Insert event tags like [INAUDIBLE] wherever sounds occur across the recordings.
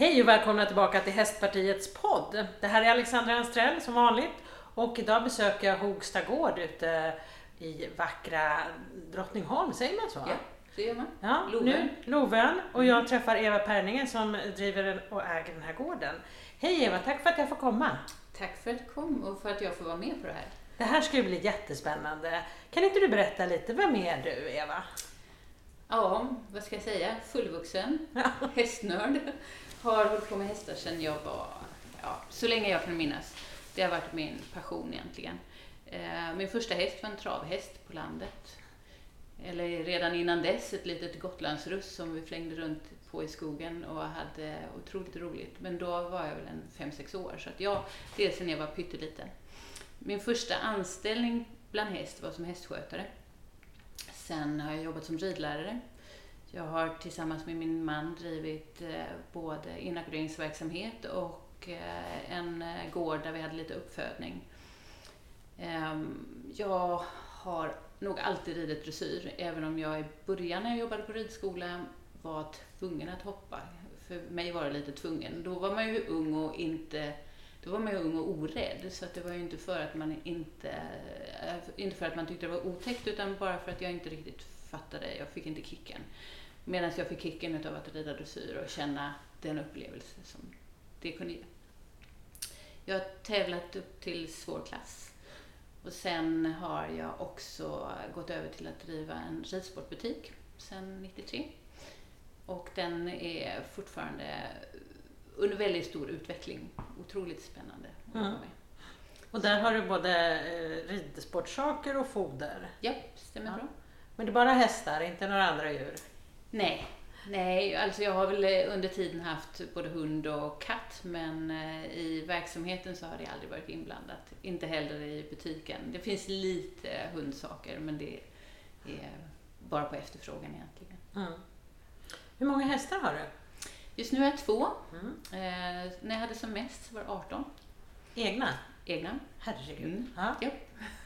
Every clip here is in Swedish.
Hej och välkomna tillbaka till Hästpartiets podd. Det här är Alexandra Anstrell som vanligt och idag besöker jag Hogsta gård ute i vackra Drottningholm, säger man så? Ja, det gör man. Ja, Lovön. nu Lovön och jag träffar Eva Perningen som driver och äger den här gården. Hej Eva, tack för att jag får komma. Tack för att du kom och för att jag får vara med på det här. Det här ska ju bli jättespännande. Kan inte du berätta lite, vem är du Eva? Ja, vad ska jag säga? Fullvuxen, hästnörd. Har hållit på med hästar sedan jag var, ja, så länge jag kan minnas. Det har varit min passion egentligen. Eh, min första häst var en travhäst på landet. Eller redan innan dess ett litet gotlandsruss som vi flängde runt på i skogen och hade otroligt roligt. Men då var jag väl en 5-6 år, så att jag, det är sedan jag var pytteliten. Min första anställning bland häst var som hästskötare. Sen har jag jobbat som ridlärare. Jag har tillsammans med min man drivit eh, både inackorderingsverksamhet och eh, en eh, gård där vi hade lite uppfödning. Ehm, jag har nog alltid ridit dressyr, även om jag i början när jag jobbade på ridskola var tvungen att hoppa. För mig var det lite tvungen. Då var man ju ung och inte då var man ju ung och orädd, så att det var ju inte för att man inte, inte för att man tyckte det var otäckt, utan bara för att jag inte riktigt fattade, jag fick inte kicken. Medan jag fick kicken utav att rida dressyr och känna den upplevelse som det kunde ge. Jag har tävlat upp till svår klass. Och sen har jag också gått över till att driva en ridsportbutik sedan 93. Och den är fortfarande under väldigt stor utveckling. Otroligt spännande att jobba Mm. med. Och där har du både eh, ridsportsaker och foder. Ja, stämmer Ja. bra. Men det är bara hästar, inte några andra djur? Nej, nej, alltså jag har väl eh, under tiden haft både hund och katt, men eh, i verksamheten så har det aldrig varit inblandat. Inte heller i butiken. Det finns lite hundsaker, men det är bara på efterfrågan egentligen. Mm. Hur många hästar har du? Just nu är jag två. Mm. Eh, när jag hade som mest så var det 18 Egna? egna. Herregud. Mm. Ja. Ja,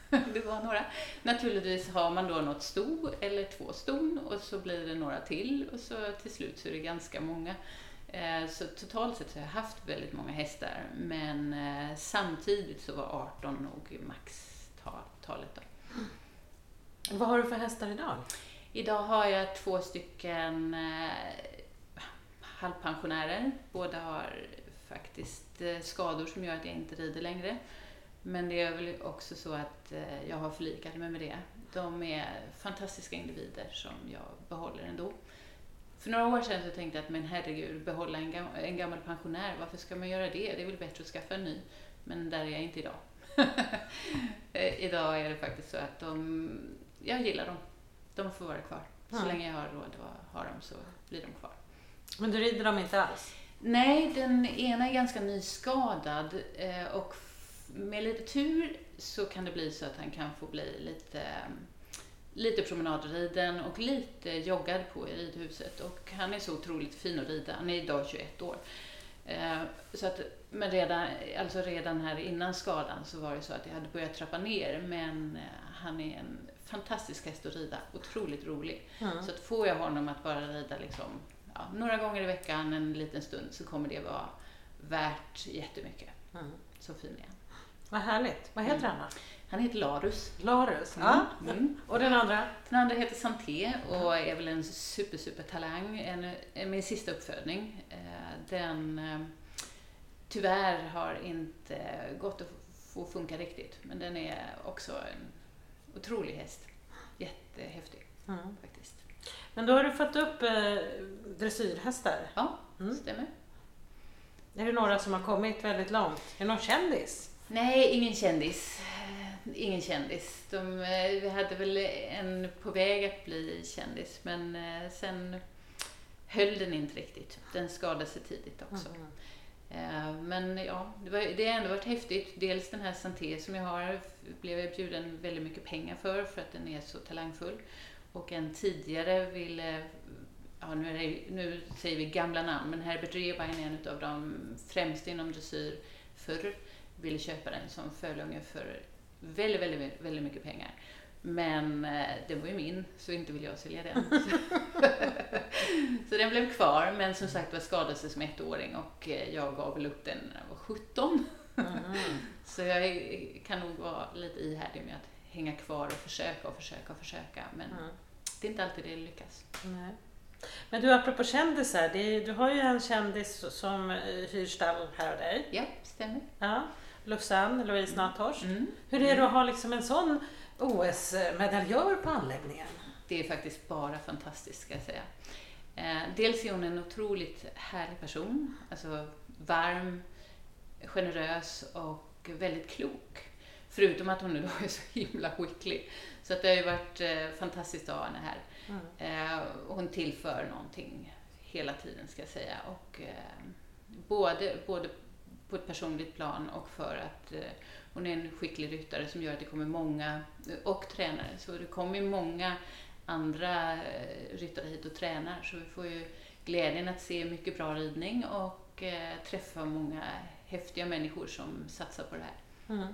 [LAUGHS] det var några. Naturligtvis har man då något sto eller två ston och så blir det några till och så till slut så är det ganska många. Eh, Så totalt sett så har jag haft väldigt många hästar men eh, samtidigt så var 18 nog maxtalet. Då. Vad har du för hästar idag? Idag har jag två stycken eh, halvpensionärer. Båda har faktiskt skador som gör att jag inte rider längre. Men det är väl också så att eh, jag har förlikat mig med det. De är fantastiska individer som jag behåller ändå. För några år sedan så tänkte jag att men herregud, behålla en, gam- en gammal pensionär, varför ska man göra det? Det är väl bättre att skaffa en ny. Men där är jag inte idag. [LAUGHS] Eh, idag är det faktiskt så att de, jag gillar dem. De får vara kvar. Så Ja. länge jag har råd att ha dem så blir de kvar. Men du rider dem inte alls? Nej, den ena är ganska nyskadad eh, och med lite tur så kan det bli så att han kan få bli lite, lite promenadriden och lite joggad på i ridhuset. Och han är så otroligt fin att rida. Han är idag 21 år. Eh, Så att, men redan, alltså redan här innan skadan så var det så att jag hade börjat trappa ner men eh, han är en fantastisk häst att rida, otroligt rolig. Mm. Så att får jag honom att bara rida liksom, ja, några gånger i veckan, en liten stund, så kommer det vara värt jättemycket. Mm. Så fin är han. Vad härligt. Vad heter han då? Han heter Larus. Larus? Ja. Mm. Och den andra? Den andra heter Santé och är väl en super, super talang. En, en, min sista uppfödning. Eh, Den eh, tyvärr har inte gått att få funka riktigt, men den är också en otrolig häst. Jättehäftig Mm. faktiskt. Men då har du fått upp eh, dressyrhästar. Ja, Mm. stämmer. Är det några som har kommit väldigt långt? Är det någon kändis? Nej, ingen kändis. Ingen kändis. De, eh, vi hade väl en på väg att bli kändis, men eh, sen höll den inte riktigt. Den skadade sig tidigt också. Eh, Men ja, det, var, det har ändå varit häftigt. Dels den här Santé som jag har blev jag bjuden väldigt mycket pengar för, för att den är så talangfull. Och en tidigare ville, ja nu, det, nu säger vi gamla namn, men Herbert Rehbein är en av de främsta inom dressyr förr, ville köpa den som fölunge för väldigt, väldigt, väldigt mycket pengar. Men eh, den var ju min, så inte vill jag sälja den. [LAUGHS] så den blev kvar, men som sagt var skadade sig som ettåring och eh, jag gav väl upp den när jag var 17. Mm. [LAUGHS] så jag kan nog vara lite ihärdig med att hänga kvar och försöka och försöka och försöka. Men mm. det är inte alltid det lyckas. Nej. Men du, apropå kändisar, det, du har ju en kändis som eh, hyr stall här och dig. Ja, stämmer. Ja, Lussanne, Louise Nathorst. Mm. Hur är det att ha liksom en sån OS-medaljör på anläggningen? Det är faktiskt bara fantastiskt, ska jag säga. Eh, dels är hon en otroligt härlig person, alltså varm, generös och väldigt klok. Förutom att hon nu [LAUGHS] är så himla skicklig. Så att det har ju varit eh, fantastiskt att ha henne här. Mm. Eh, hon tillför någonting hela tiden, ska jag säga. Och, både, både på ett personligt plan och för att eh, hon är en skicklig ryttare som gör att det kommer många, eh, och tränare, så det kommer många andra eh, ryttare hit och tränar. Så vi får ju glädjen att se mycket bra ridning och eh, träffa många häftiga människor som satsar på det här. Mm.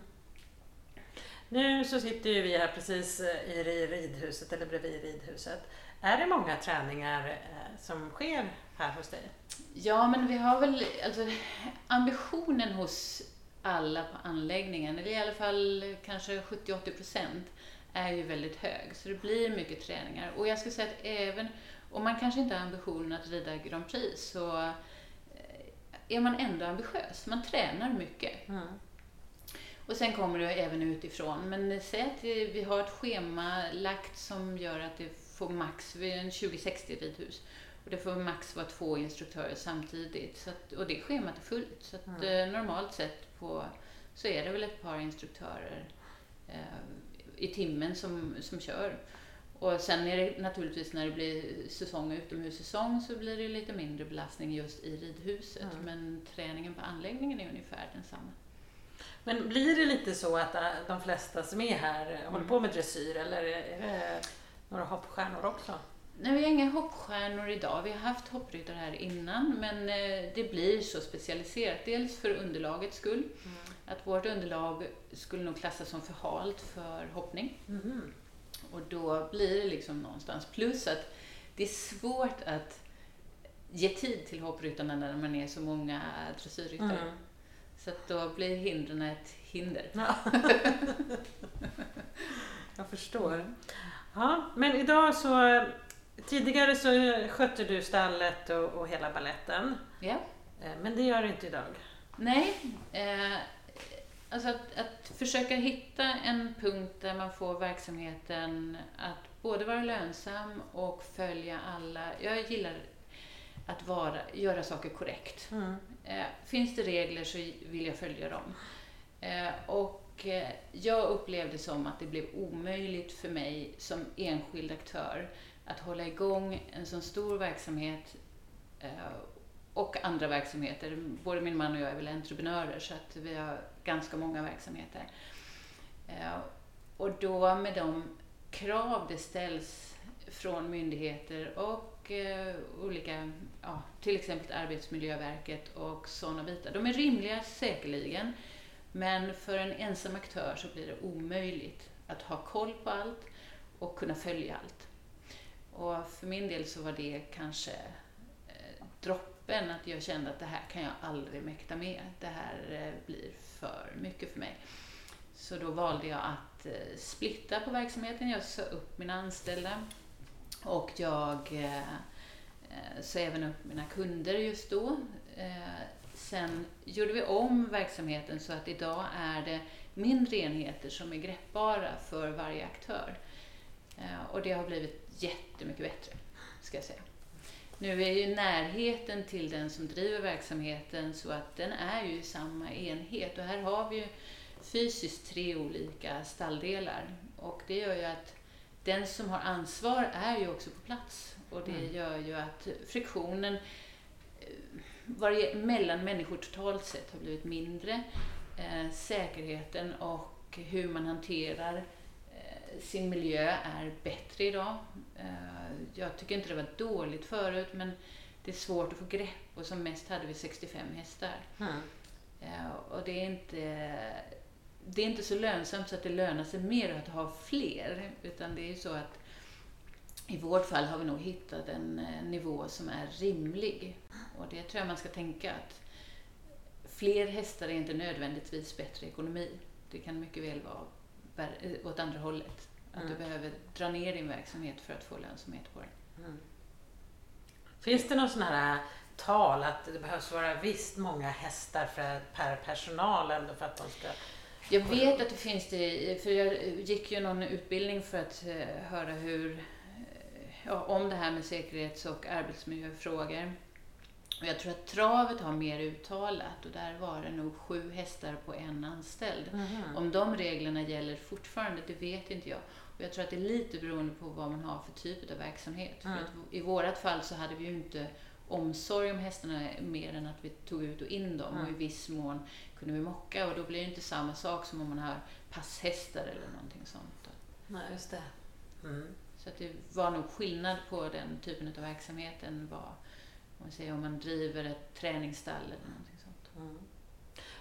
Nu så sitter ju vi här precis eh, i ridhuset, eller bredvid ridhuset. Är det många träningar eh, som sker här hos dig? Ja, men vi har väl, alltså ambitionen hos alla på anläggningen, eller i alla fall kanske 70-80 procent, är ju väldigt hög. Så det blir mycket träningar. Och jag skulle säga att även om man kanske inte har ambitionen att rida Grand Prix så eh, är man ändå ambitiös. Man tränar mycket. Mm. Och sen kommer det även utifrån. Men säg att vi har ett schema lagt som gör att det får max, vi är en 2060 ridhus, och det får max vara två instruktörer samtidigt. Så att, och det schemat är fullt. Så att, mm. eh, normalt sett på, så är det väl ett par instruktörer eh, i timmen som, som kör. Och sen är det naturligtvis när det blir säsong och utomhussäsong så blir det lite mindre belastning just i ridhuset. Mm. Men träningen på anläggningen är ungefär densamma. Men blir det lite så att äh, de flesta som är här mm. håller på med dressyr eller är det några hoppstjärnor också? Nej, vi har inga hoppstjärnor idag. Vi har haft hoppryttare här innan, men äh, det blir så specialiserat. Dels för underlagets skull, mm. att vårt underlag skulle nog klassas som för halt för hoppning. Mm. Och då blir det liksom någonstans. Plus att det är svårt att ge tid till hoppryttarna när man är så många dressyrryttare. Mm. Så att då blir hindren ett hinder. Ja. [LAUGHS] Jag förstår. Ja, men idag så Tidigare så skötte du stallet och, och hela balletten. Ja. Eh, men det gör du inte idag? Nej. Eh, alltså att, att försöka hitta en punkt där man får verksamheten att både vara lönsam och följa alla. Jag gillar att vara, göra saker korrekt. Mm. Eh, finns det regler så vill jag följa dem. Eh, och eh, jag upplevde som att det blev omöjligt för mig som enskild aktör att hålla igång en så stor verksamhet eh, och andra verksamheter. Både min man och jag är väl entreprenörer så att vi har ganska många verksamheter. Eh, och då med de krav det ställs från myndigheter och eh, olika, ja, till exempel Arbetsmiljöverket och sådana bitar. De är rimliga säkerligen, men för en ensam aktör så blir det omöjligt att ha koll på allt och kunna följa allt. Och för min del så var det kanske eh, droppen, att jag kände att det här kan jag aldrig mäkta med. Det här eh, blir för mycket för mig. Så då valde jag att eh, splitta på verksamheten. Jag sa upp mina anställda och jag eh, eh, sa även upp mina kunder just då. Eh, sen gjorde vi om verksamheten så att idag är det mindre enheter som är greppbara för varje aktör. Och det har blivit jättemycket bättre, ska jag säga. Nu är ju närheten till den som driver verksamheten så att den är ju samma enhet och här har vi ju fysiskt tre olika stalldelar och det gör ju att den som har ansvar är ju också på plats och det mm. gör ju att friktionen eh, mellan människor totalt sett har blivit mindre. Eh, säkerheten och hur man hanterar sin miljö är bättre idag. Eh, jag tycker inte det var dåligt förut men det är svårt att få grepp och som mest hade vi 65 hästar. Mm. Och det är inte det är inte så lönsamt så att det lönar sig mer att ha fler. Utan det är ju så att i vårt fall har vi nog hittat en nivå som är rimlig. Och det tror jag man ska tänka att fler hästar är inte nödvändigtvis bättre ekonomi. Det kan mycket väl vara eh, åt andra hållet. Att mm. du behöver dra ner din verksamhet för att få lönsamhet på den. Mm. Finns det någon sån här tal att det behövs vara visst många hästar för, per personal ändå för att de ska jag vet att det finns det, för jag gick ju någon utbildning för att eh, höra hur, eh, ja, om det här med säkerhets och arbetsmiljöfrågor. Och jag tror att travet har mer uttalat och där var det nog sju hästar på en anställd. Mm. Om de reglerna gäller fortfarande, det vet inte jag. Och jag tror att det är lite beroende på vad man har för typ av verksamhet. Mm. För att I vårat fall så hade vi ju inte omsorg om hästarna mer än att vi tog ut och in dem mm. och i viss mån kunde vi mocka och då blir det inte samma sak som om man har passhästar eller någonting sånt. Nej, just det. Mm. Så att det var nog skillnad på den typen av verksamhet än vad, man säger, om man driver ett träningsstall eller någonting sånt. Mm.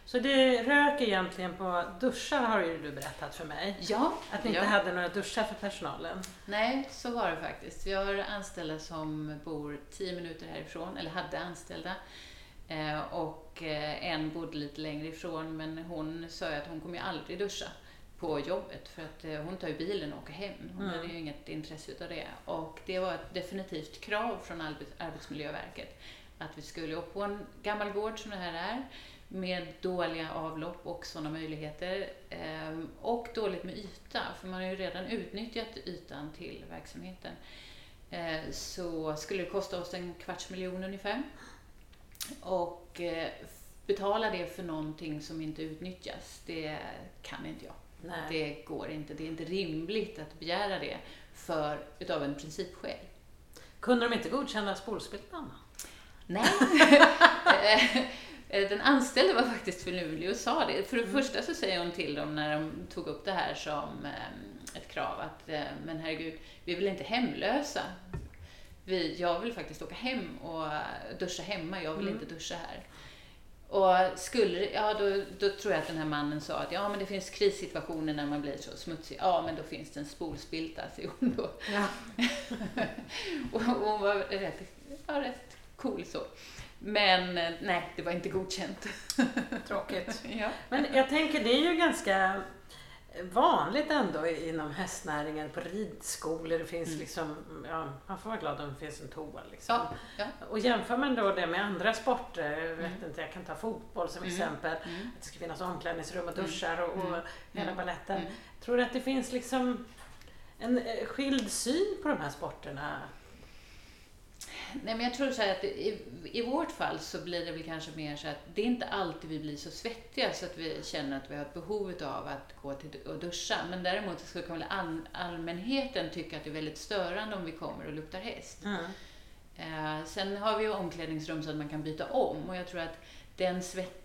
Så det rök egentligen på duschar har ju du berättat för mig. Ja. Att ni ja. inte hade några duschar för personalen. Nej, så var det faktiskt. Vi har anställda som bor tio minuter härifrån, eller hade anställda. Eh, och eh, en bodde lite längre ifrån, men hon sa att hon kommer ju aldrig duscha på jobbet för att eh, hon tar ju bilen och åker hem. Hon mm. hade ju inget intresse utav det. Och det var ett definitivt krav från Arbetsmiljöverket att vi skulle, och på en gammal gård som det här är, med dåliga avlopp och sådana möjligheter. Ehm, och dåligt med yta, för man har ju redan utnyttjat ytan till verksamheten. Ehm, så skulle det kosta oss en kvarts miljon ungefär. Och eh, betala det för någonting som inte utnyttjas, det kan inte jag. Nej. Det går inte. Det är inte rimligt att begära det för, utav en principskäl. Kunde de inte godkänna spolspiltan? Nej. [LAUGHS] Eh, den anställde var faktiskt finurlig och sa det. För det mm. första så säger hon till dem när de tog upp det här som eh, ett krav att, eh, men herregud, vi är väl inte hemlösa? Vi, jag vill faktiskt åka hem och duscha hemma, jag vill mm. inte duscha här. Och skulle, ja då, då tror jag att den här mannen sa att ja men det finns krissituationer när man blir så smutsig. Ja men då finns det en spolspilta, säger hon då. Ja. [LAUGHS] och hon var rätt, ja, rätt cool så. Men eh, nej, det var inte godkänt. Tråkigt. [LAUGHS] ja. Men jag tänker, det är ju ganska vanligt ändå inom hästnäringen på ridskolor. Det finns mm. liksom, ja, man får vara glad om det finns en toa. Liksom. Ja, ja. Och jämför man då det med andra sporter, jag vet mm. inte, jag kan ta fotboll som mm. exempel, mm. att det ska finnas omklädningsrum och mm. duschar och, och mm. hela baletten. Tror du att det finns liksom en eh, skild syn på de här sporterna? Nej, men jag tror så att i, i vårt fall så blir det väl kanske mer så att det är inte alltid vi blir så svettiga så att vi känner att vi har ett behov av att gå till och duscha. Men däremot så kan väl all, allmänheten tycka att det är väldigt störande om vi kommer och luktar häst. Mm. Eh, sen har vi ju omklädningsrum så att man kan byta om och jag tror att den svett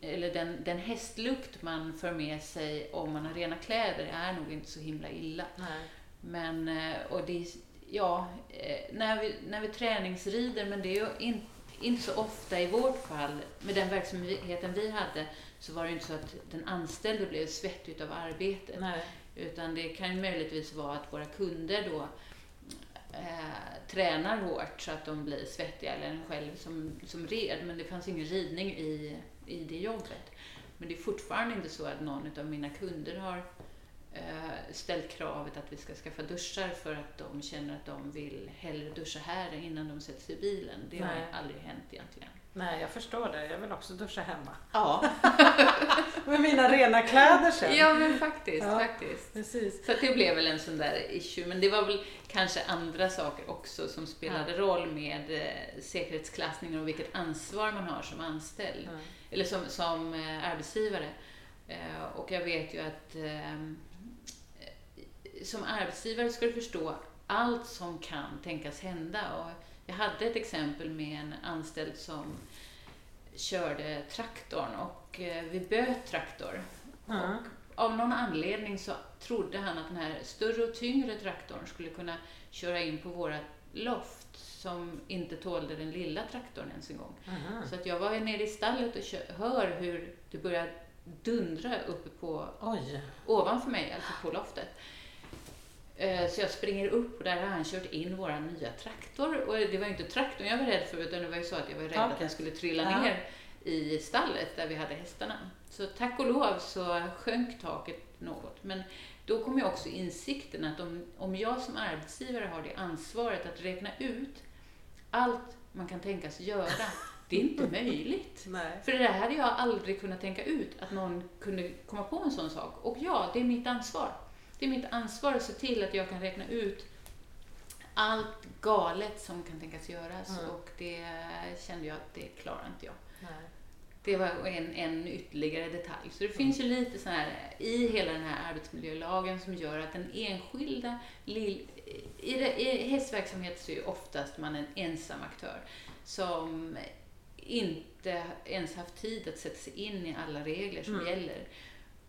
eller den, den hästlukt man för med sig om man har rena kläder är nog inte så himla illa. Nej. Men, eh, och det ja, eh, när vi, när vi träningsrider, men det är ju in, inte så ofta i vårt fall, med den verksamheten vi hade, så var det inte så att den anställde blev svettig av arbetet. Nej. Utan det kan ju möjligtvis vara att våra kunder då eh, tränar hårt så att de blir svettiga, eller en själv som, som red, men det fanns ingen ridning i, i det jobbet. Men det är fortfarande inte så att någon av mina kunder har ställt kravet att vi ska skaffa duschar för att de känner att de vill hellre duscha här innan de sätter sig i bilen. Det Nej. har aldrig hänt egentligen. Nej, jag förstår det. Jag vill också duscha hemma. Ja. [LAUGHS] Med mina rena kläder sen. Ja, men faktiskt. Ja, faktiskt. Precis. Så det blev väl en sån där issue. Men det var väl kanske andra saker också som spelade ja. roll med eh, säkerhetsklassningen och vilket ansvar man har som anställd. Ja. Eller som, som eh, arbetsgivare. Eh, och jag vet ju att eh, som arbetsgivare ska du förstå allt som kan tänkas hända. Och jag hade ett exempel med en anställd som körde traktorn och eh, vi böt traktor. Mm. Och av någon anledning så trodde han att den här större och tyngre traktorn skulle kunna köra in på våra loft som inte tålde den lilla traktorn ens en gång. Mm. Så att jag var nere i stallet och hör hur det börjar dundra uppe på, Oj. ovanför mig, alltså på loftet. Eh, så jag springer upp och där har han kört in vår nya traktor. Och det var ju inte traktorn jag var rädd för, utan det var ju så att jag var rädd okay. att den skulle trilla ja. ner i stallet där vi hade hästarna. Så tack och lov så sjönk taket något. Men då kom ju också insikten att om, om jag som arbetsgivare har det ansvaret att räkna ut allt man kan tänkas göra, det är inte möjligt. [LAUGHS] Nej. För det där hade jag aldrig kunnat tänka ut, att någon kunde komma på en sån sak. Och ja, det är mitt ansvar. Det är mitt ansvar att se till att jag kan räkna ut allt galet som kan tänkas göras mm. och det kände jag att det klarar inte jag. Nej. Det var en, en ytterligare detalj. Så det finns ju lite så här i hela den här arbetsmiljölagen som gör att den enskilda, i, i hästverksamhet så är ju oftast man en ensam aktör som inte ens haft tid att sätta sig in i alla regler som mm. gäller.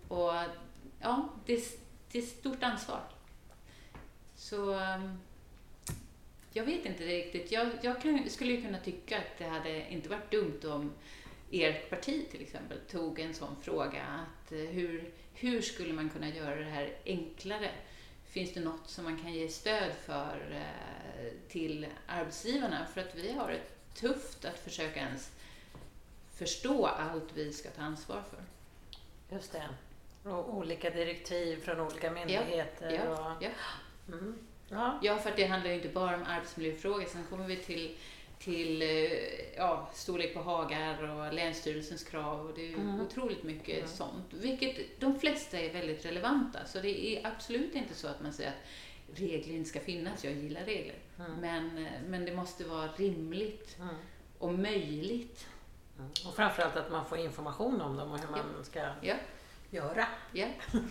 Och ja, det, det är ett stort ansvar. Så ehm, jag vet inte riktigt. Jag, jag kan, skulle ju kunna tycka att det hade inte varit dumt om ert parti till exempel tog en sån fråga att eh, hur, hur skulle man kunna göra det här enklare? Finns det något som man kan ge stöd för eh, till arbetsgivarna? För att vi har det tufft att försöka ens förstå allt vi ska ta ansvar för. Just det. Och olika direktiv från olika myndigheter. Ja, ja, och... ja. Mm. ja. ja, för det handlar ju inte bara om arbetsmiljöfrågor. Sen kommer vi till till eh, ja, storlek på hagar och Länsstyrelsens krav. Och det är mm. otroligt mycket mm. sånt. Vilket de flesta är väldigt relevanta. Så det är absolut inte så att man säger att regler inte ska finnas. Jag gillar regler. Mm. Men, eh, men det måste vara rimligt mm. och möjligt. Mm. Och framförallt att man får information om dem och hur man ja. ska ja göra. Ja. [LAUGHS]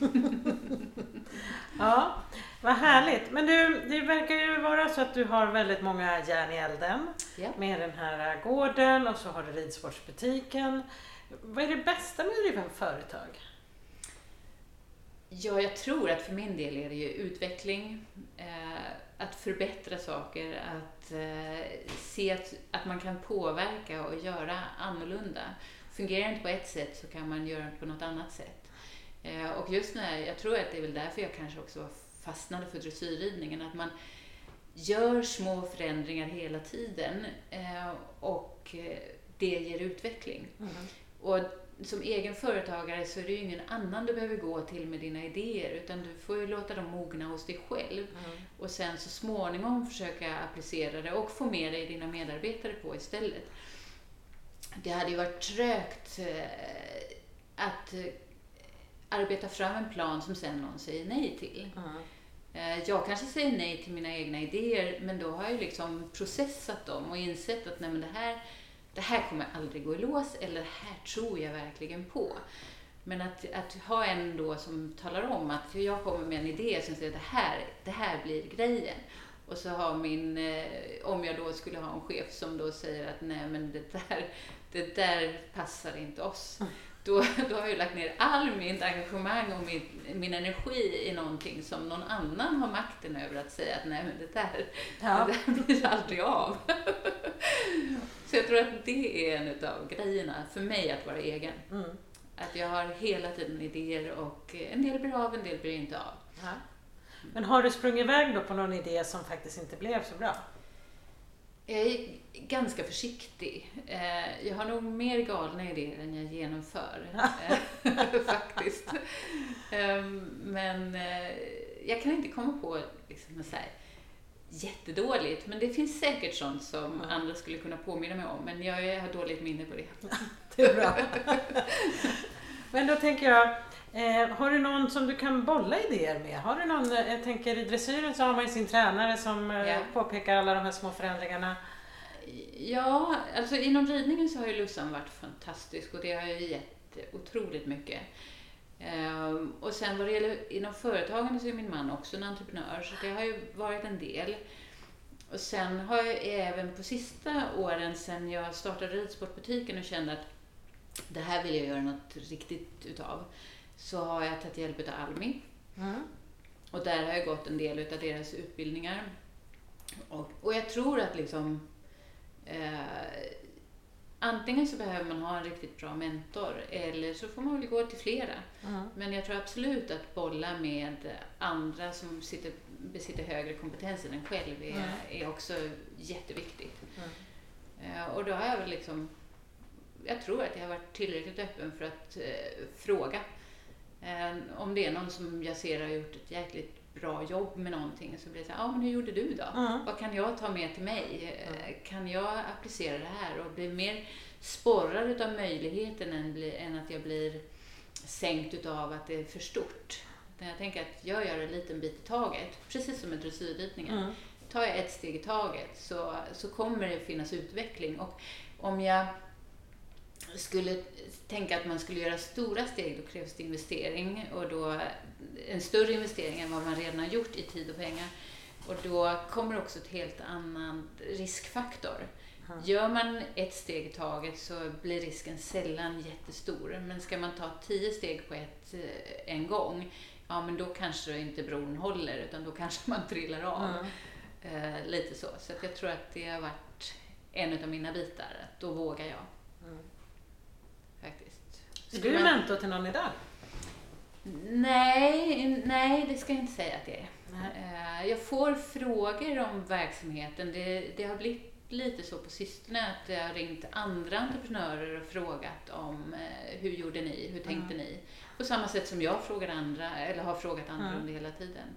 ja, vad härligt. Men du, det verkar ju vara så att du har väldigt många järn i elden ja. med den här gården och så har du ridsportsbutiken. Vad är det bästa med att driva företag? Ja, jag tror att för min del är det ju utveckling, eh, att förbättra saker, att eh, se att, att man kan påverka och göra annorlunda. Fungerar det inte på ett sätt så kan man göra det på något annat sätt. Eh, och just när, jag tror att det är väl därför jag kanske också fastnade för dressyrridningen, att man gör små förändringar hela tiden eh, och eh, det ger utveckling. Mm. Och som egen företagare så är det ju ingen annan du behöver gå till med dina idéer utan du får ju låta dem mogna hos dig själv mm. och sen så småningom försöka applicera det och få med dig dina medarbetare på istället. Det hade ju varit trögt att arbeta fram en plan som sen någon säger nej till. Mm. Jag kanske säger nej till mina egna idéer, men då har jag liksom processat dem och insett att nej, men det, här, det här kommer aldrig gå i lås, eller det här tror jag verkligen på. Men att, att ha en då som talar om att jag kommer med en idé som säger att det här, det här blir grejen. Och så har min, eh, om jag då skulle ha en chef som då säger att nej men det där, det där passar inte oss. Då, då har jag lagt ner all mitt engagemang och min, min energi i någonting som någon annan har makten över att säga att nej men det där, ja. det där blir aldrig av. Så jag tror att det är en av grejerna för mig att vara egen. Mm. Att jag har hela tiden idéer och en del blir av, en del blir inte av. Ja. Men har du sprungit iväg då på någon idé som faktiskt inte blev så bra? Jag är ganska försiktig. Eh, jag har nog mer galna idéer än jag genomför, [LAUGHS] eh, [LAUGHS] faktiskt. Ehm, men eh, jag kan inte komma på liksom så här, jättedåligt, men det finns säkert sånt som mm. andra skulle kunna påminna mig om, men jag har dåligt minne på det. [LAUGHS] det är bra. men då tänker jag, Eh, har du någon som du kan bolla idéer med? Har du någon, eh, jag tänker i dressyren så har man ju sin tränare som ja. påpekar alla de här små förändringarna. Ja, alltså inom ridningen så har ju Lussan varit fantastisk och det har ju gett otroligt mycket. Um, och sen vad det gäller inom företagen så är min man också en entreprenör så det har ju varit en del. Och sen har jag även på sista åren sen jag startade ridsportbutiken och kände att det här vill jag göra något riktigt utav så har jag tagit hjälp av Almi. Mm. Och där har jag gått en del utav deras utbildningar. Och, och jag tror att liksom eh, antingen så behöver man ha en riktigt bra mentor eller så får man väl gå till flera. Mm. Men jag tror absolut att bolla med andra som sitter, besitter högre kompetens än en själv är, mm. är också jätteviktigt. Mm. Uh, och då har jag väl liksom, jag tror att jag har varit tillräckligt öppen för att uh, fråga. Om det är någon som jag ser har gjort ett jäkligt bra jobb med någonting så blir det så här, ja men hur gjorde du då? Mm. Vad kan jag ta med till mig? Mm. Kan jag applicera det här och bli mer sporrad utav möjligheten än, än att jag blir sänkt utav att det är för stort. Jag tänker att jag gör en liten bit i taget, precis som med dressyrridningen. Mm. Tar jag ett steg i taget så, så kommer det finnas utveckling. Och om jag skulle tänka att man skulle göra stora steg, då krävs det investering och då en större investering än vad man redan har gjort i tid och pengar. Och då kommer också ett helt annan riskfaktor. Mm. Gör man ett steg i taget så blir risken sällan jättestor. Men ska man ta tio steg på ett eh, en gång, ja men då kanske inte bron håller utan då kanske man trillar av. Mm. Eh, lite så. Så jag tror att det har varit en av mina bitar. Då vågar jag. Är du mentor till någon idag? Nej, nej, det ska jag inte säga att det är. Nej. Jag får frågor om verksamheten. Det, det har blivit lite så på sistone att det har ringt andra entreprenörer och frågat om eh, hur gjorde ni, hur tänkte mm. ni? På samma sätt som jag frågar andra, eller har frågat andra mm. om det hela tiden.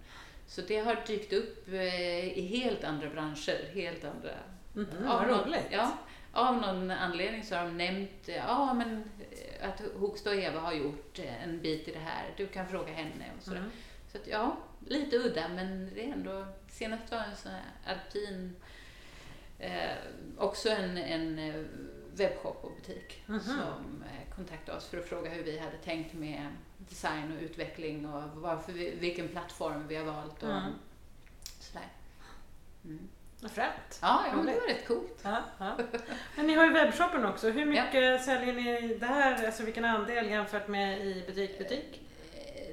Så det har dykt upp eh, i helt andra branscher, helt andra... Mm, vad roligt! Ja, av någon anledning så har de nämnt ja, men, eh, att Hogstad och Eva har gjort en bit i det här. Du kan fråga henne och sådär. Mm. Så att, ja, lite udda men det är ändå, senast var en sån här alpin, eh, också en, en eh, webbshop och butik mm -hmm. som eh, kontaktade oss för att fråga hur vi hade tänkt med design och utveckling och varför vi, vilken plattform vi har valt och mm. sådär. Mm. Vad fränt. Ja, ja det var rätt coolt. Ja, ja. Men ni har ju webbshoppen också. Hur mycket ja. säljer ni där? Alltså vilken andel jämfört med i butik, butik?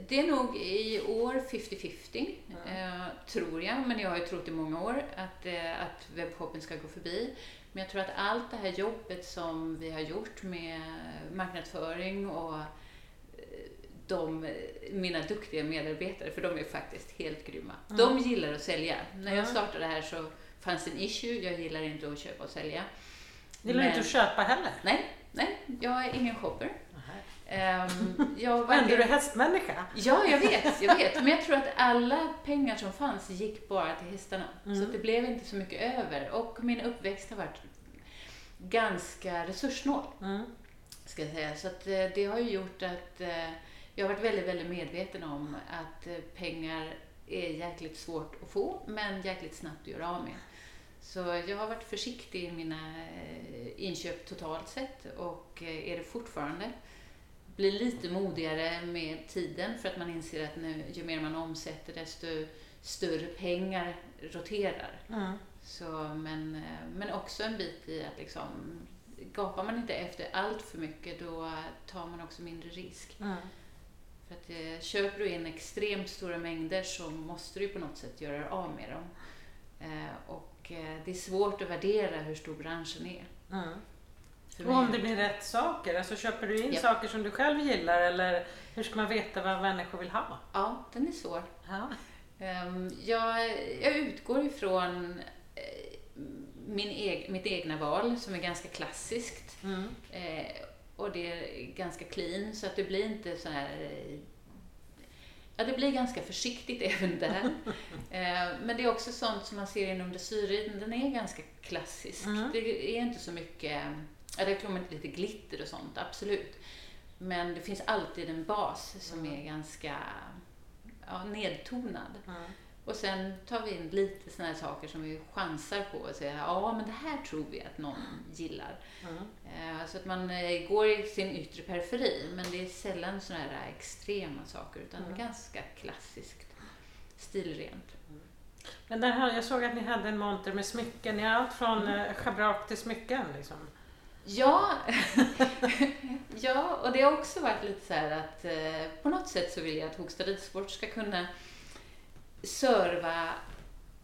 Det är nog i år 50-50, eh, tror jag. Men jag har ju trott i många år att, eh, att webbshoppen ska gå förbi. Men jag tror att allt det här jobbet som vi har gjort med marknadsföring och eh, de, mina duktiga medarbetare, för de är faktiskt helt grymma. Mm. De gillar att sälja. När jag startade här så fanns en issue. Jag gillar inte att köpa och sälja. Gillar du inte att köpa heller? Nej, nej, jag är ingen shopper. Um, [LAUGHS] jag var Ändå är du hästmänniska. Ja, jag vet, jag vet. Men jag tror att alla pengar som fanns gick bara till hästarna. Mm. Så det blev inte så mycket över. Och min uppväxt har varit ganska resurssnål. Mm. Ska jag säga. Så att eh, det har ju gjort att eh, jag har varit väldigt, väldigt medveten om att eh, pengar är jäkligt svårt att få, men jäkligt snabbt att göra av med. Så jag har varit försiktig i mina eh, inköp totalt sett och eh, är det fortfarande. Blir lite modigare med tiden för att man inser att nu, ju mer man omsätter desto större pengar roterar. Mm. Så, men, eh, men också en bit i att liksom, gapar man inte efter allt för mycket då tar man också mindre risk. Mm. För att eh, köper du in extremt stora mängder så måste du på något sätt göra av med dem. Eh, och eh, det är svårt att värdera hur stor branschen är. Mm. Och om det blir rätt saker, alltså köper du in ja. saker som du själv gillar eller hur ska man veta vad människor vill ha? Ja, den är svår. Ja. Um, jag, jag utgår ifrån eh, min eg, mitt egna val som är ganska klassiskt. Mm. Och det är ganska clean så att det blir inte så här Ja, det blir ganska försiktigt [LAUGHS] även där. Eh, men det är också sånt som man ser inom dressyrridning, den är ganska klassisk. Mm. Det är inte så mycket, ja det kommer lite glitter och sånt, absolut. Men det finns alltid en bas som mm. är ganska ja, nedtonad. Mm. Och sen tar vi in lite sådana här saker som vi chansar på och säger ja men det här tror vi att någon gillar. Mm. Eh, så att man eh, går i sin yttre periferi men det är sällan sådana här extrema saker utan mm. ganska klassiskt, stilrent. Mm. Men där här, jag såg att ni hade en monter med smycken. Har allt från mm. Eh, schabrak till smycken liksom. Ja, [LAUGHS] ja, och det har också varit lite så här att på något sätt så vill jag att Hogstad Ridsport ska kunna serva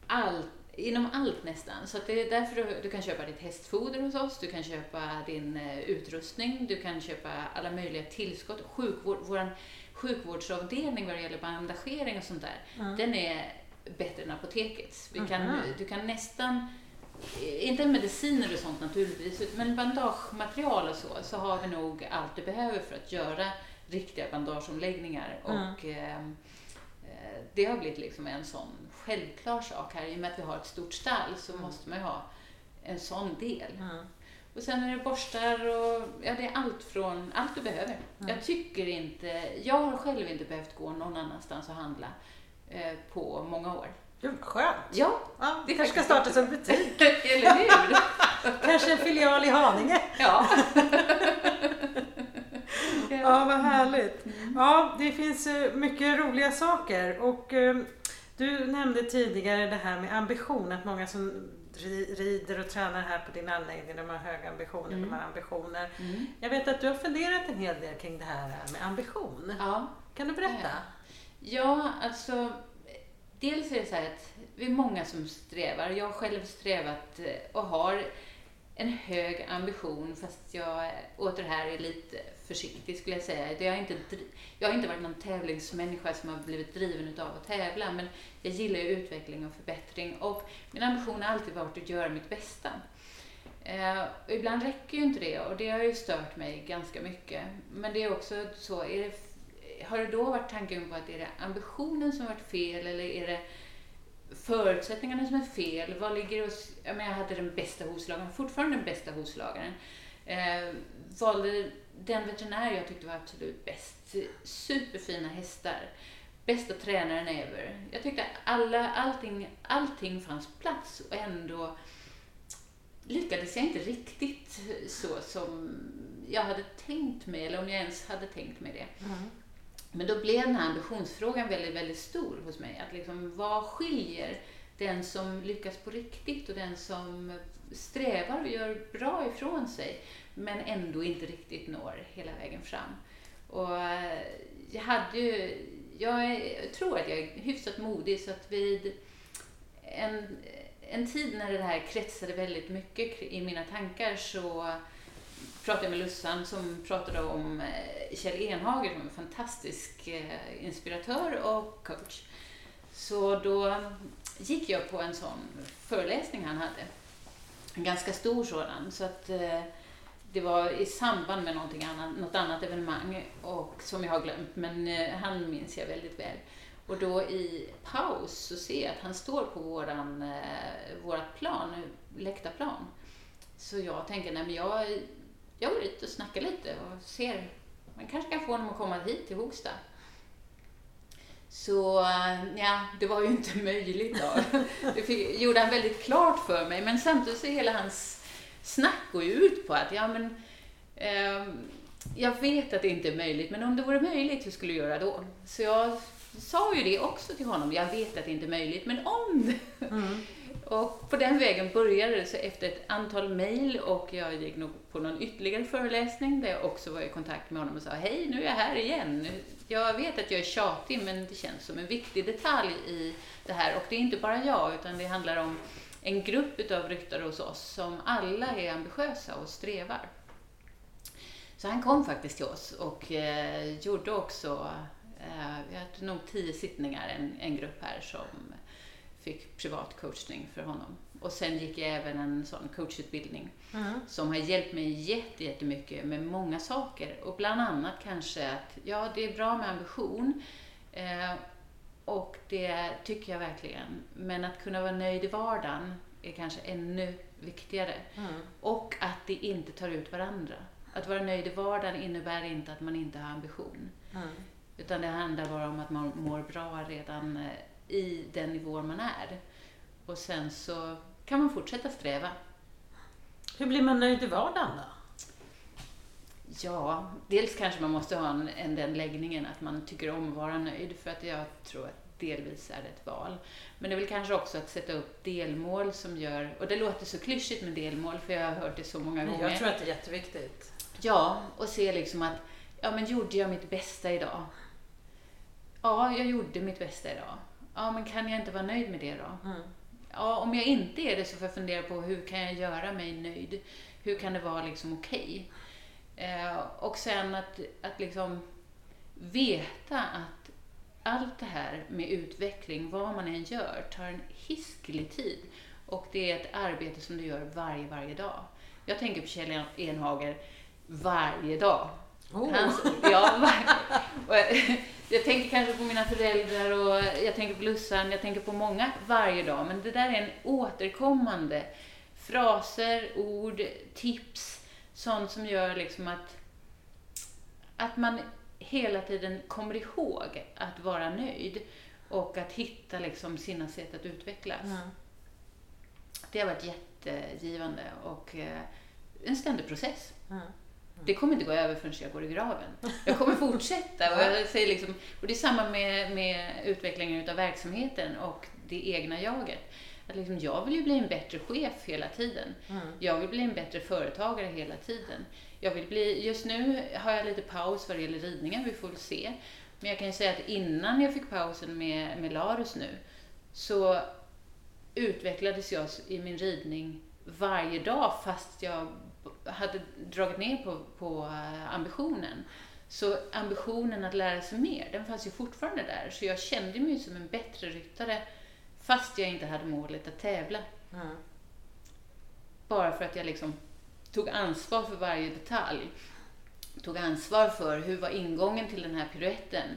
all, Inom allt nästan. Så det är därför du, du, kan köpa ditt hästfoder hos oss, du kan köpa din uh, utrustning, du kan köpa alla möjliga tillskott. Sjukvård, vår sjukvårdsavdelning vad det gäller bandagering och sånt där, mm. den är bättre än apotekets. Vi kan, mm. Du kan nästan inte mediciner och sånt naturligtvis, men bandagematerial och så, så har vi nog allt du behöver för att göra riktiga bandageomläggningar. Mm. Och, eh, det har blivit liksom en sån självklar sak här. I och med att vi har ett stort stall så mm. måste man ju ha en sån del. Mm. Och sen är det borstar och ja, det är allt från allt du behöver. Mm. Jag tycker inte, jag har själv inte behövt gå någon annanstans och handla eh, på många år. Gud, skönt. Ja, ja det kanske ska startas en butik. [LAUGHS] Eller hur? [LAUGHS] kanske en filial i Haninge. Ja. [LAUGHS] ja, vad härligt. Ja, det finns eh, mycket roliga saker och eh, du nämnde tidigare det här med ambition, att många som rider och tränar här på din anläggning, de har höga ambitioner, mm. de har ambitioner. Mm. Jag vet att du har funderat en hel del kring det här med ambition. Ja. Kan du berätta? Ja, alltså dels är det så här att vi är många som strävar. Jag har själv strävat eh, och har en hög ambition fast jag åter här är lite försiktig skulle jag säga. Jag har, inte, jag har inte varit någon tävlingsmänniska som har blivit driven av att tävla men jag gillar ju utveckling och förbättring och min ambition har alltid varit att göra mitt bästa. Eh, och ibland räcker ju inte det och det har ju stört mig ganska mycket. Men det är också så, är det, har det då varit tanken på att är det ambitionen som varit fel eller är det förutsättningarna som är fel? Vad ligger hos, jag, menar, jag hade den bästa hovslagaren, fortfarande den bästa hovslagaren. Eh, valde den veterinär jag tyckte var absolut bäst. Superfina hästar. Bästa tränaren ever. Jag tyckte alla, allting, allting fanns plats och ändå lyckades jag inte riktigt så som jag hade tänkt mig, eller om jag ens hade tänkt mig det. Mm. Men då blev den här ambitionsfrågan väldigt, väldigt stor hos mig. Att liksom, vad skiljer den som lyckas på riktigt och den som strävar och gör bra ifrån sig men ändå inte riktigt når hela vägen fram. Och eh, jag hade ju, jag tror att jag är hyfsat modig så att vid en, en tid när det här kretsade väldigt mycket i mina tankar så pratade jag med Lussan som pratade om eh, Kjell Enhager som är en fantastisk eh, inspiratör och coach. Så då gick jag på en sån föreläsning han hade. En ganska stor sådan. Så att eh, det var i samband med någonting annat, något annat evenemang och, som jag har glömt, men han minns jag väldigt väl. Och då i paus så ser jag att han står på våran, vårat plan, läktarplan. Så jag tänker, nej men jag jag går dit och snackar lite och ser, man kanske kan få honom att komma hit till Hogsta. Så eh, ja, det var ju inte [LAUGHS] möjligt då. Det fick, gjorde han väldigt klart för mig, men samtidigt så hela hans snack går ju ut på att, ja men, eh, jag vet att det inte är möjligt, men om det vore möjligt, hur skulle du göra då? Så jag sa ju det också till honom, jag vet att det inte är möjligt, men om det. Mm. Och på den vägen började det så efter ett antal mejl och jag gick nog på någon ytterligare föreläsning där jag också var i kontakt med honom och sa hej, nu är jag här igen. Jag vet att jag är tjatig men det känns som en viktig detalj i det här och det är inte bara jag utan det handlar om en grupp utav ryttare hos oss som alla är ambitiösa och strävar. Så han kom faktiskt till oss och eh, gjorde också, eh, vi hade nog tio sittningar, en, en grupp här som fick privat coachning för honom. Och sen gick jag även en sån coachutbildning mm. som har hjälpt mig jättemycket med många saker. Och bland annat kanske att, ja det är bra med ambition eh, och det tycker jag verkligen. Men att kunna vara nöjd i vardagen är kanske ännu viktigare. Mm. Och att det inte tar ut varandra. Att vara nöjd i vardagen innebär inte att man inte har ambition. Mm. Utan det handlar bara om att man mår bra redan eh, i den nivå man är. Och sen så kan man fortsätta sträva. Hur blir man nöjd i vardagen då? Ja, dels kanske man måste ha en, en, den läggningen att man tycker om att vara nöjd, för att jag tror att delvis är det ett val. Men det är väl kanske också att sätta upp delmål som gör, och det låter så klyschigt med delmål, för jag har hört det så många gånger. Jag tror att det är jätteviktigt. Ja, och se liksom att, ja men gjorde jag mitt bästa idag? Ja, jag gjorde mitt bästa idag. Ja, men kan jag inte vara nöjd med det då? Mm. ja, om jag inte är det så får jag fundera på hur kan jag göra mig nöjd? Hur kan det vara liksom okej? Okay? Eh, och sen att, att liksom veta att allt det här med utveckling, vad man än gör, tar en hiskelig tid. Och det är ett arbete som du gör varje, varje dag. Jag tänker på Kjell Enhager varje dag. Oh. Hans, ja, [LAUGHS] jag tänker kanske på mina föräldrar och jag tänker på Lussan, jag tänker på många varje dag. Men det där är en återkommande fraser, ord, tips, sånt som gör liksom att, att man hela tiden kommer ihåg att vara nöjd och att hitta liksom sina sätt att utvecklas. Mm. Det har varit jättegivande och eh, en ständig process. Mm. Det kommer inte gå över förrän jag går i graven. Jag kommer fortsätta. Och, jag säger liksom, och det är samma med, med utvecklingen av verksamheten och det egna jaget. Att liksom, jag vill ju bli en bättre chef hela tiden. Mm. Jag vill bli en bättre företagare hela tiden. Jag vill bli, just nu har jag lite paus vad det gäller ridningen, vi får väl se. Men jag kan ju säga att innan jag fick pausen med, med Larus nu, så utvecklades jag i min ridning varje dag fast jag hade dragit ner på, på eh, ambitionen. Så ambitionen att lära sig mer, den fanns ju fortfarande där. Så jag kände mig som en bättre ryttare fast jag inte hade målet att tävla. Mm. Bara för att jag liksom tog ansvar för varje detalj. Tog ansvar för hur var ingången till den här piruetten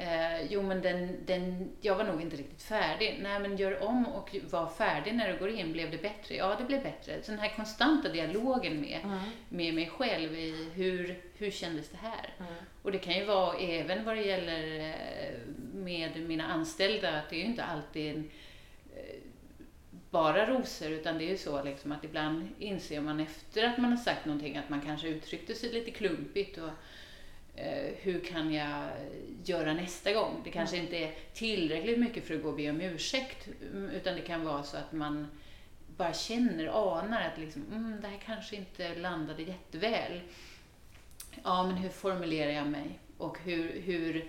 Eh, jo, men den, den, jag var nog inte riktigt färdig. Nej, men gör om och var färdig när du går in. Blev det bättre? Ja, det blev bättre. Så den här konstanta dialogen med, mm. med mig själv i hur, hur kändes det här? Mm. Och det kan ju vara även vad det gäller eh, med mina anställda, att det är ju inte alltid en, eh, bara rosor, utan det är ju så liksom att ibland inser man efter att man har sagt någonting att man kanske uttryckte sig lite klumpigt och hur kan jag göra nästa gång? Det kanske inte är tillräckligt mycket för att gå och be om ursäkt, mm, utan det kan vara så att man bara känner, anar att liksom, mm, det här kanske inte landade jätteväl. Ja, men hur formulerar jag mig? Och hur, hur eh,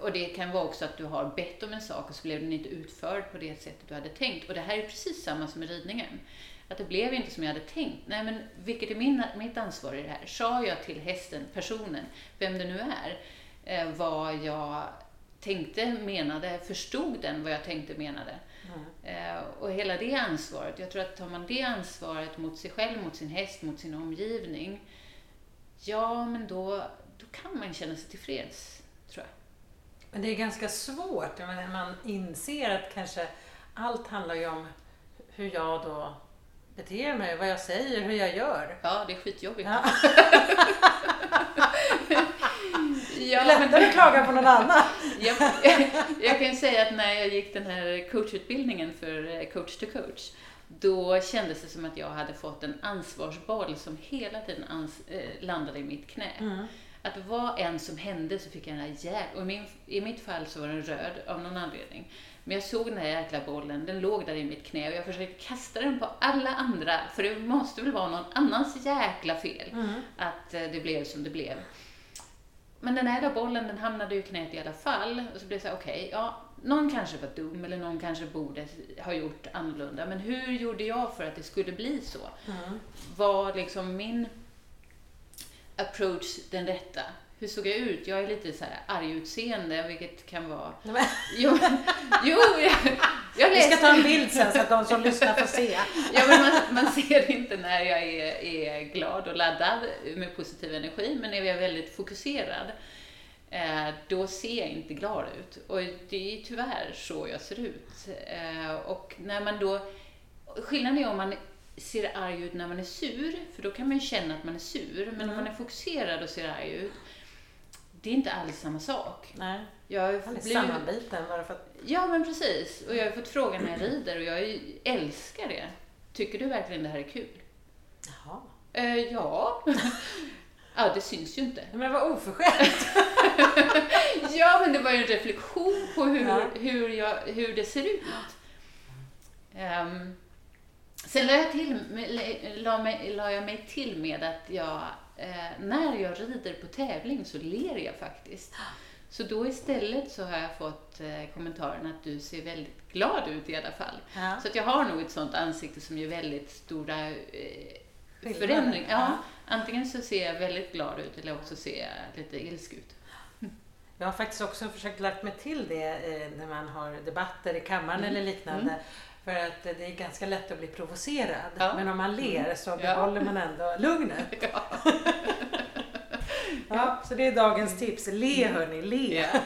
och det kan vara också att du har bett om en sak och så blev den inte utförd på det sättet du hade tänkt. Och det här är precis samma som med ridningen. Att det blev inte som jag hade tänkt. Nej, men vilket är min, mitt ansvar i det här? Sa jag till hästen, personen, vem det nu är, eh, vad jag tänkte, menade, förstod den vad jag tänkte, menade? Mm. Eh, och hela det ansvaret, jag tror att tar man det ansvaret mot sig själv, mot sin häst, mot sin omgivning, ja, men då, då kan man känna sig tillfreds. Men det är ganska svårt, när man inser att kanske allt handlar ju om hur jag då beter mig, vad jag säger, hur jag gör. Ja, det är skitjobbigt. Ja. [LAUGHS] ja, Lättare att klaga på någon annan. jag, jag kan säga att när jag gick den här coachutbildningen för eh, coach to coach, då kändes det som att jag hade fått en ansvarsboll som hela tiden ans äh, landade i mitt knä. Mm. Att vad än som hände så fick jag den här jävla... Och i mitt fall så var den röd av någon anledning. Men jag såg den här jäkla bollen, den låg där i mitt knä och jag försökte kasta den på alla andra, för det måste väl vara någon annans jäkla fel mm. att eh, det blev som det blev. Men den här bollen, den hamnade i knät i alla fall. Och så blev det så okej, okay, ja, någon kanske var dum eller någon kanske borde ha gjort annorlunda. Men hur gjorde jag för att det skulle bli så? Mm. Var liksom min approach den rätta? hur såg jag ut? Jag är lite så här argutseende, vilket kan vara... Jo, jo jag, jag läste... Vi ska ta en bild sen så att de som lyssnar får se. ja, men man, man ser inte när jag är, är glad och laddad med positiv energi, men när jag är väldigt fokuserad, eh, då ser jag inte glad ut. Och det är tyvärr så jag ser ut. Eh, och när man då... Skillnaden är om man ser arg ut när man är sur, för då kan man ju känna att man är sur. Men mm. om man är fokuserad och ser arg ut, det är inte alls samma sak. Nej. Jag har blivit... sammanbiten bara för att... Ja, men precis. Och jag har fått frågan när jag rider och jag älskar det. Tycker du verkligen det här är kul? Jaha. Uh, ja. [LAUGHS] ja, det syns ju inte. Men vad oförskämt. [LAUGHS] ja, men det var ju en reflektion på hur, ja. hur, jag, hur det ser ut. Um, sen la jag, till, la, mig, la jag mig till med att jag eh, när jag rider på tävling så ler jag faktiskt. Så då istället så har jag fått eh, kommentaren att du ser väldigt glad ut i alla fall. Ja. Så att jag har nog ett sånt ansikte som gör väldigt stora eh, förändringar. Ja, antingen så ser jag väldigt glad ut eller också ser jag lite ilsk ut. Jag har faktiskt också försökt lagt mig till det eh, när man har debatter i kammaren mm. eller liknande. Mm. För att det är ganska lätt att bli provocerad. Ja. Men om man ler så mm. behåller ja. man ändå lugnet. [LAUGHS] Ja. ja. så det är dagens tips. Le mm. hörni, le. [LAUGHS]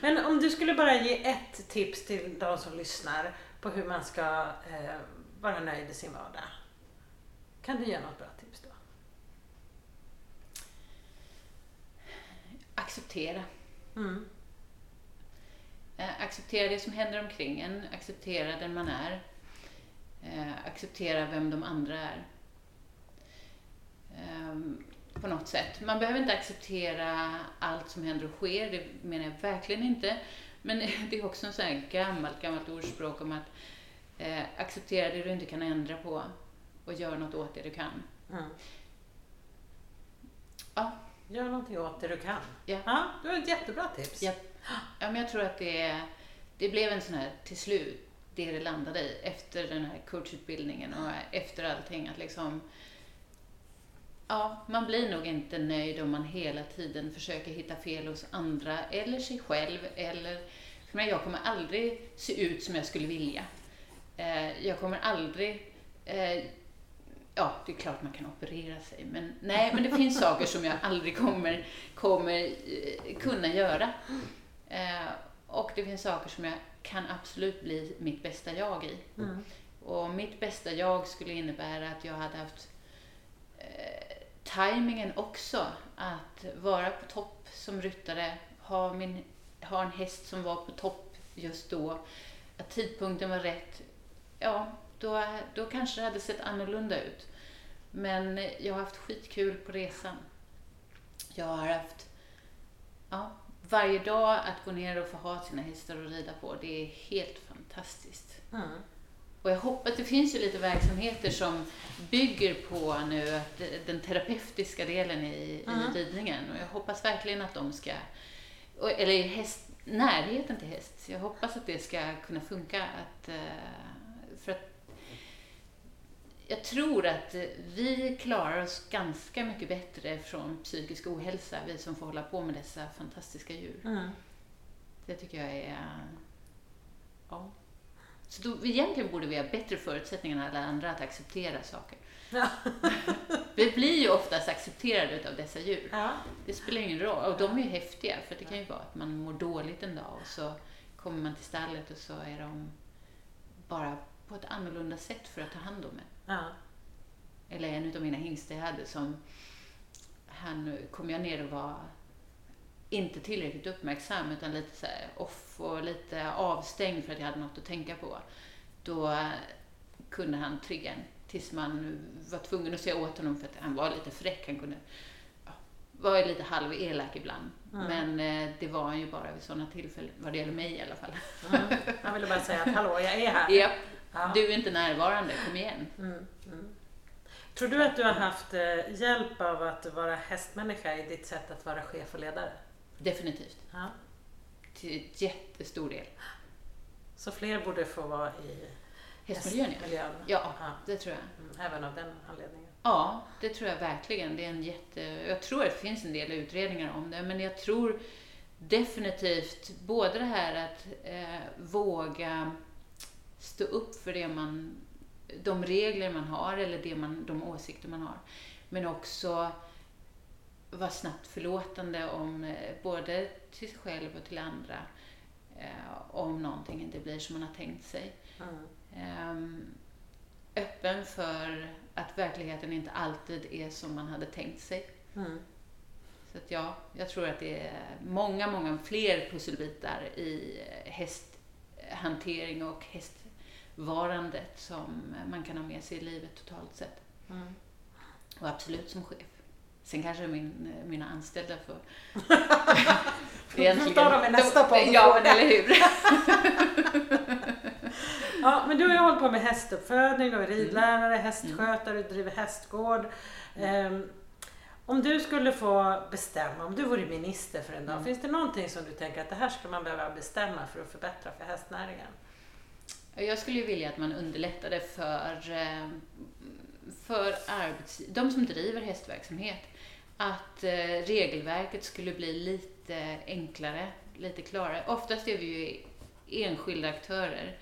Men om du skulle bara ge ett tips till de som lyssnar på hur man ska eh, vara nöjd i sin vardag. Kan du ge något bra tips då? Acceptera. Mm. Eh, acceptera det som händer omkring en, acceptera den man är. Eh, acceptera vem de andra är. Ehm, på något sätt. Man behöver inte acceptera allt som händer och sker, det menar jag verkligen inte. Men [LAUGHS] det är också en sån här gammalt, gammalt ordspråk om att eh, acceptera det du inte kan ändra på och gör något åt det du kan. Mm. Ja. Gör någonting åt det du kan. Ja. ja det var ett jättebra tips. Ja. Ja, men jag tror att det, det blev en sån här, till slut, det det landade i efter den här coachutbildningen och efter allting, att liksom Ja, man blir nog inte nöjd om man hela tiden försöker hitta fel hos andra eller sig själv eller för mig, jag kommer aldrig se ut som jag skulle vilja. Eh, jag kommer aldrig eh, Ja, det är klart man kan operera sig, men nej, men det finns saker som jag aldrig kommer, kommer eh, kunna göra. Eh, och det finns saker som jag kan absolut bli mitt bästa jag i. Mm. Och mitt bästa jag skulle innebära att jag hade haft eh, tajmingen också. Att vara på topp som ryttare, ha, min, ha en häst som var på topp just då, att tidpunkten var rätt. Ja, då, då kanske det hade sett annorlunda ut. Men jag har haft skitkul på resan. Jag har haft ja, varje dag att gå ner och få ha sina hästar att rida på, det är helt fantastiskt. Mm. Och jag hoppas, det finns ju lite verksamheter som bygger på nu att den terapeutiska delen i, mm. i ridningen och jag hoppas verkligen att de ska, eller häst, närheten till häst, jag hoppas att det ska kunna funka. Att, att jag tror att vi klarar oss ganska mycket bättre från psykisk ohälsa, vi som får hålla på med dessa fantastiska djur. Mm. Det tycker jag är... Ja. Så då, egentligen borde vi ha bättre förutsättningar än alla andra att acceptera saker. Ja. [LAUGHS] vi blir ju oftast accepterade av dessa djur. Ja. Det spelar ingen roll. Och de är ju häftiga, för det kan ju vara att man mår dåligt en dag och så kommer man till stallet och så är de bara på ett annorlunda sätt för att ta hand om en. Ja. Eller en av mina hingstar jag hade som, han kom jag ner och var inte tillräckligt uppmärksam utan lite så off och lite avstängd för att jag hade något att tänka på. Då kunde han trigga en tills man var tvungen att säga åt honom för att han var lite fräck. Han kunde ja, var lite halv elak ibland. Mm. Men eh, det var han ju bara vid sådana tillfällen, vad det gäller mig i alla fall. Mm. Han ville bara säga att hallå, jag är här. [LAUGHS] Yep. Ja. Du är inte närvarande, kom igen. Mm, mm. Tror du att du har haft eh, hjälp av att vara hästmänniska i ditt sätt att vara chef och ledare? Definitivt. Ja. Till jättestor del. Så fler borde få vara i hästmiljön? hästmiljön. Ja, ja, det tror jag. Mm, även av den anledningen? Ja, det tror jag verkligen. Det är en jätte... Jag tror att det finns en del utredningar om det, men jag tror definitivt både det här att eh, våga stå upp för det man, de regler man har eller det man, de åsikter man har. Men också vara snabbt förlåtande om eh, både till sig själv och till andra eh, om någonting inte blir som man har tänkt sig. Mm. Eh, öppen för att verkligheten inte alltid är som man hade tänkt sig. Mm. Så att ja, jag tror att det är många, många fler pusselbitar i hästhantering och häst varandet som man kan ha med sig i livet totalt sett. Mm. Och absolut som chef. Sen kanske min, mina anställda [LAUGHS] får... Egentligen... ta dem i nästa podd. Ja, men eller hur. [LAUGHS] ja, men du har ju hållit på med hästuppfödning, du är ridlärare, mm. hästskötare, du driver hästgård. Um, Om du skulle få bestämma, om du vore minister för en dag, mm. finns det någonting som du tänker att det här skulle man behöva bestämma för att förbättra för hästnäringen? Jag skulle ju vilja att man underlättade för, eh, för arbets, de som driver hästverksamhet. Att eh, regelverket skulle bli lite enklare, lite klarare. Oftast är vi ju enskilda aktörer.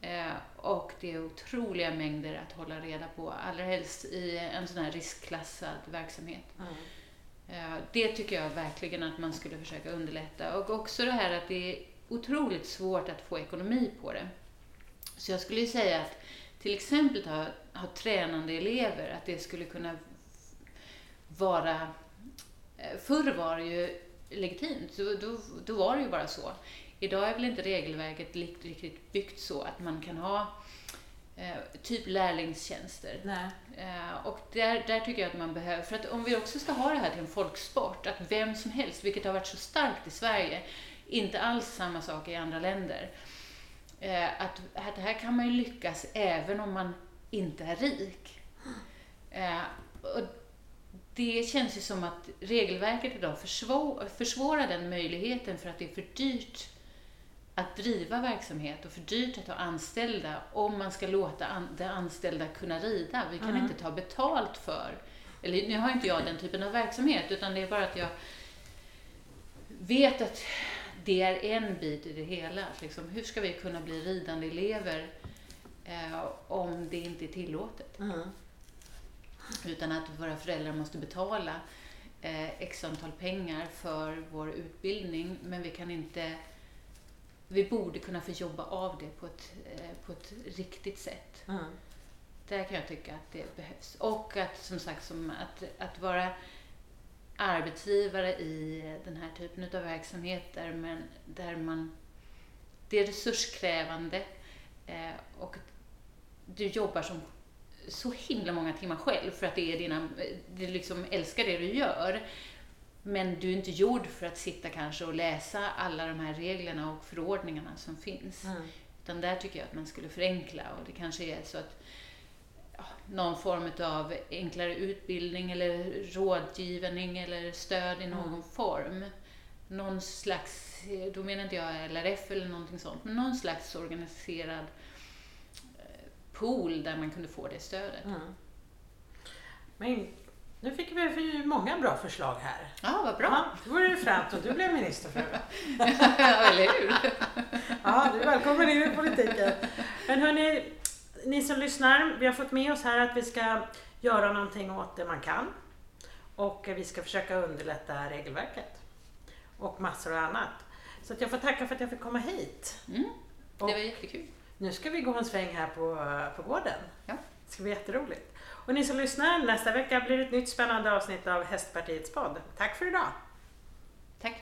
Eh, och det är otroliga mängder att hålla reda på, allra helst i en sån här riskklassad verksamhet. Mm. Det tycker jag verkligen att man skulle försöka underlätta. Och också det här att det är otroligt svårt att få ekonomi på det. Så jag skulle säga att till exempel ha, ha tränande elever, att det skulle kunna vara... Eh, förr var det ju legitimt, då, då, då var det ju bara så. Idag är väl inte regelverket riktigt byggt så att man kan ha eh, typ lärlingstjänster. Eh, och där, där tycker jag att man behöver, för att om vi också ska ha det här till en folksport, att vem som helst, vilket har varit så starkt i Sverige, inte alls samma sak i andra länder, eh, att, att här kan man ju lyckas även om man inte är rik. Eh, och det känns ju som att regelverket idag försvår, försvårar den möjligheten för att det är för dyrt att driva verksamhet och för dyrt att ha anställda om man ska låta an, de anställda kunna rida. Vi kan mm. inte ta betalt för, eller nu har inte jag den typen av verksamhet, utan det är bara att jag vet att det är en bit i det hela. Liksom, hur ska vi kunna bli ridande elever eh, om det inte är tillåtet? Mm. Utan att våra föräldrar måste betala eh, x antal pengar för vår utbildning, men vi kan inte vi borde kunna få jobba av det på ett, eh, på ett riktigt sätt. Mm. Där kan jag tycka att det behövs. Och att som sagt, som att, att vara arbetsgivare i den här typen av verksamheter men där man, det är resurskrävande eh, och du jobbar som så himla många timmar själv för att det är dina, du liksom älskar det du gör. Men du är inte gjord för att sitta kanske och läsa alla de här reglerna och förordningarna som finns. Mm. Utan där tycker jag att man skulle förenkla och det kanske är så att någon form av enklare utbildning eller rådgivning eller stöd i någon mm. form. Någon slags, då menar inte jag LRF eller någonting sånt, men någon slags organiserad eh, pool där man kunde få det stödet. Mm. Men nu fick vi många bra förslag här. Ja, vad bra. Ja, då vore det främt om du blev ministerfru. [LAUGHS] ja, eller hur? ja, du är välkommen in i politiken. Men hörni, ni som lyssnar, vi har fått med oss här att vi ska göra någonting åt det man kan. Och vi ska försöka underlätta regelverket. Och massor av annat. Så jag får tacka för att jag fick komma hit. Mm, det var jättekul. Nu ska vi gå en sväng här på, på gården. Ja. Det ska bli jätteroligt. Och ni som lyssnar, nästa vecka blir det ett nytt spännande avsnitt av Hästpartiets podd. Tack för idag!